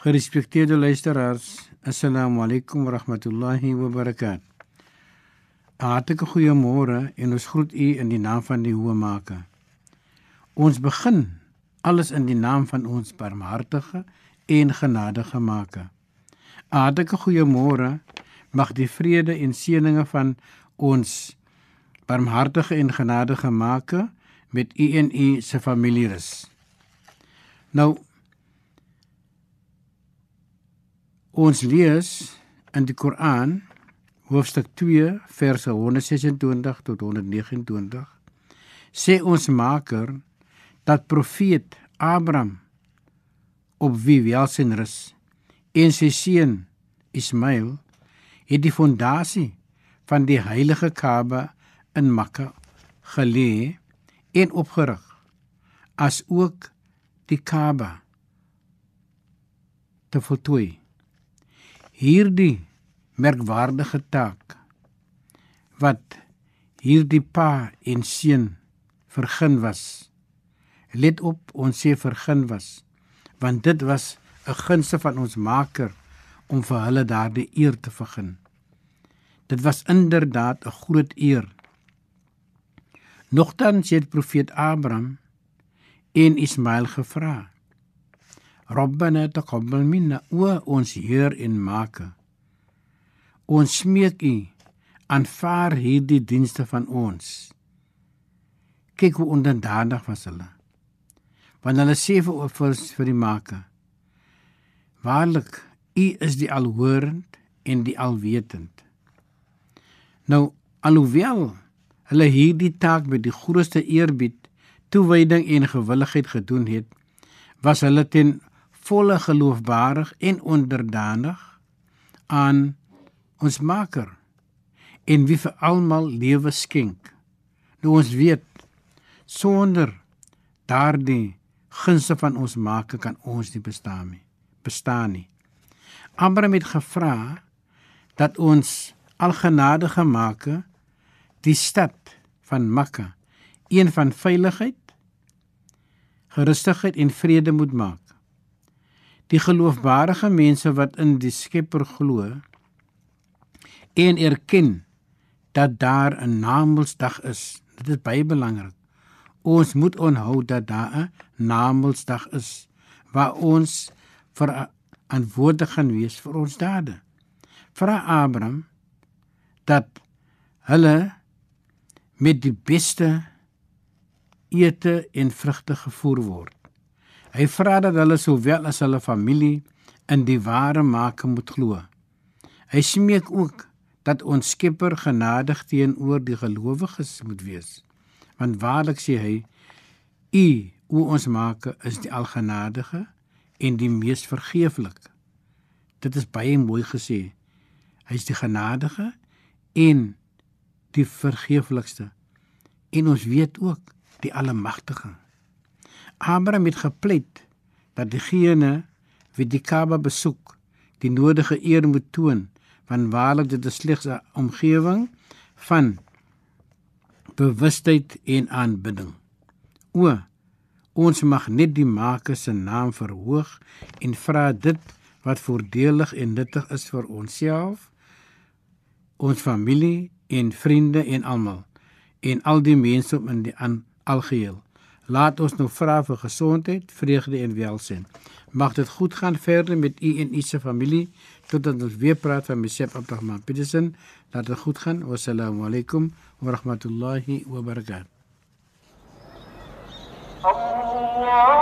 Gerespekteerde luisteraars, assalamu alaykum wa rahmatullahi wa barakatuh. Hartlike goeiemôre en ons groet u in die naam van die Hoë Maker. Ons begin alles in die naam van ons barmhartige en genadige Maker. Hartlike goeiemôre. Mag die vrede en seëninge van ons barmhartige en genadige Maker met u en u se familie rus. Nou ons lees in die Koran hoofstuk 2 verse 126 tot 129 sê ons Maker dat profeet Abraham op wie welsyn rus en sy seun Ismail het die fondasie van die heilige Kaaba in Mekka gelê en opgerig as ook die Kaaba te voltooi. Hierdie merkwaardige taak wat hierdie pa en seun vergun was. Let op, ons sê vergun was, want dit was 'n gunste van ons Maker om vir hulle daardie eer te vergun. Dit was inderdaad 'n groot eer. Nogtans het profeet Abraham en Ismail gevra: Rabbana taqabbal minna wa ons Heer en Maker. Ons smeek U, aanvaar hierdie dienste van ons. Kyk hoe onderdanig was hulle. Want hulle sê vir vir, vir die Maker: Waarlik, U is die alhorend en die alwetend. Nou, alhoewel hulle hierdie taak met die grootste eerbied, toewyding en gewilligheid gedoen het, was hulle ten volle geloofwaardig en onderdanig aan ons Maker en wie vir almal lewe skenk. Nou ons weet sonder daardie gunste van ons Maker kan ons nie bestaan nie. Bestaan nie. Abraham het gevra dat ons algenadige Maker die stad van Mekka een van veiligheid, gerustigheid en vrede moet maak. Die geloofwaardige mense wat in die Skepper glo en erken dat daar 'n Namedsdag is. Dit is baie belangrik. Ons moet onthou dat daar 'n Namedsdag is waar ons verantwoordelik gaan wees vir ons dade. Vra Abraham dat hulle met die beste ete en vrugte gevoer word. Hy vra dat hulle sowel as hulle familie in die ware Maker moet glo. Hy smeek ook dat ons Skepper genadig teenoor die gelowiges moet wees. Want waarlik sê hy: U, o ons Maker, is die algenadige en die mees vergeeflik. Dit is baie mooi gesê. Hy is die genadige en die vergeeflikste. En ons weet ook die almagtige. Abraham het gepleit dat diegene wie die Kaaba besoek, die nodige eer moet toon, want waarlik dit is slegs 'n omgewing van bewustheid en aanbidding. O, ons mag net die Maker se naam verhoog en vra dit wat voordelig en nuttig is vir onsself, ons familie en vriende en almal en al die mense in die algeheel. Laat ons nou vra vir gesondheid, vreugde en welstand. Mag dit goed gaan verder met u en u se familie totdat ons weer praat van Mesep Abdurrahman Petersen. Laat dit goed gaan. Wassalamu alaykum wa rahmatullahi wa barakatuh. Allah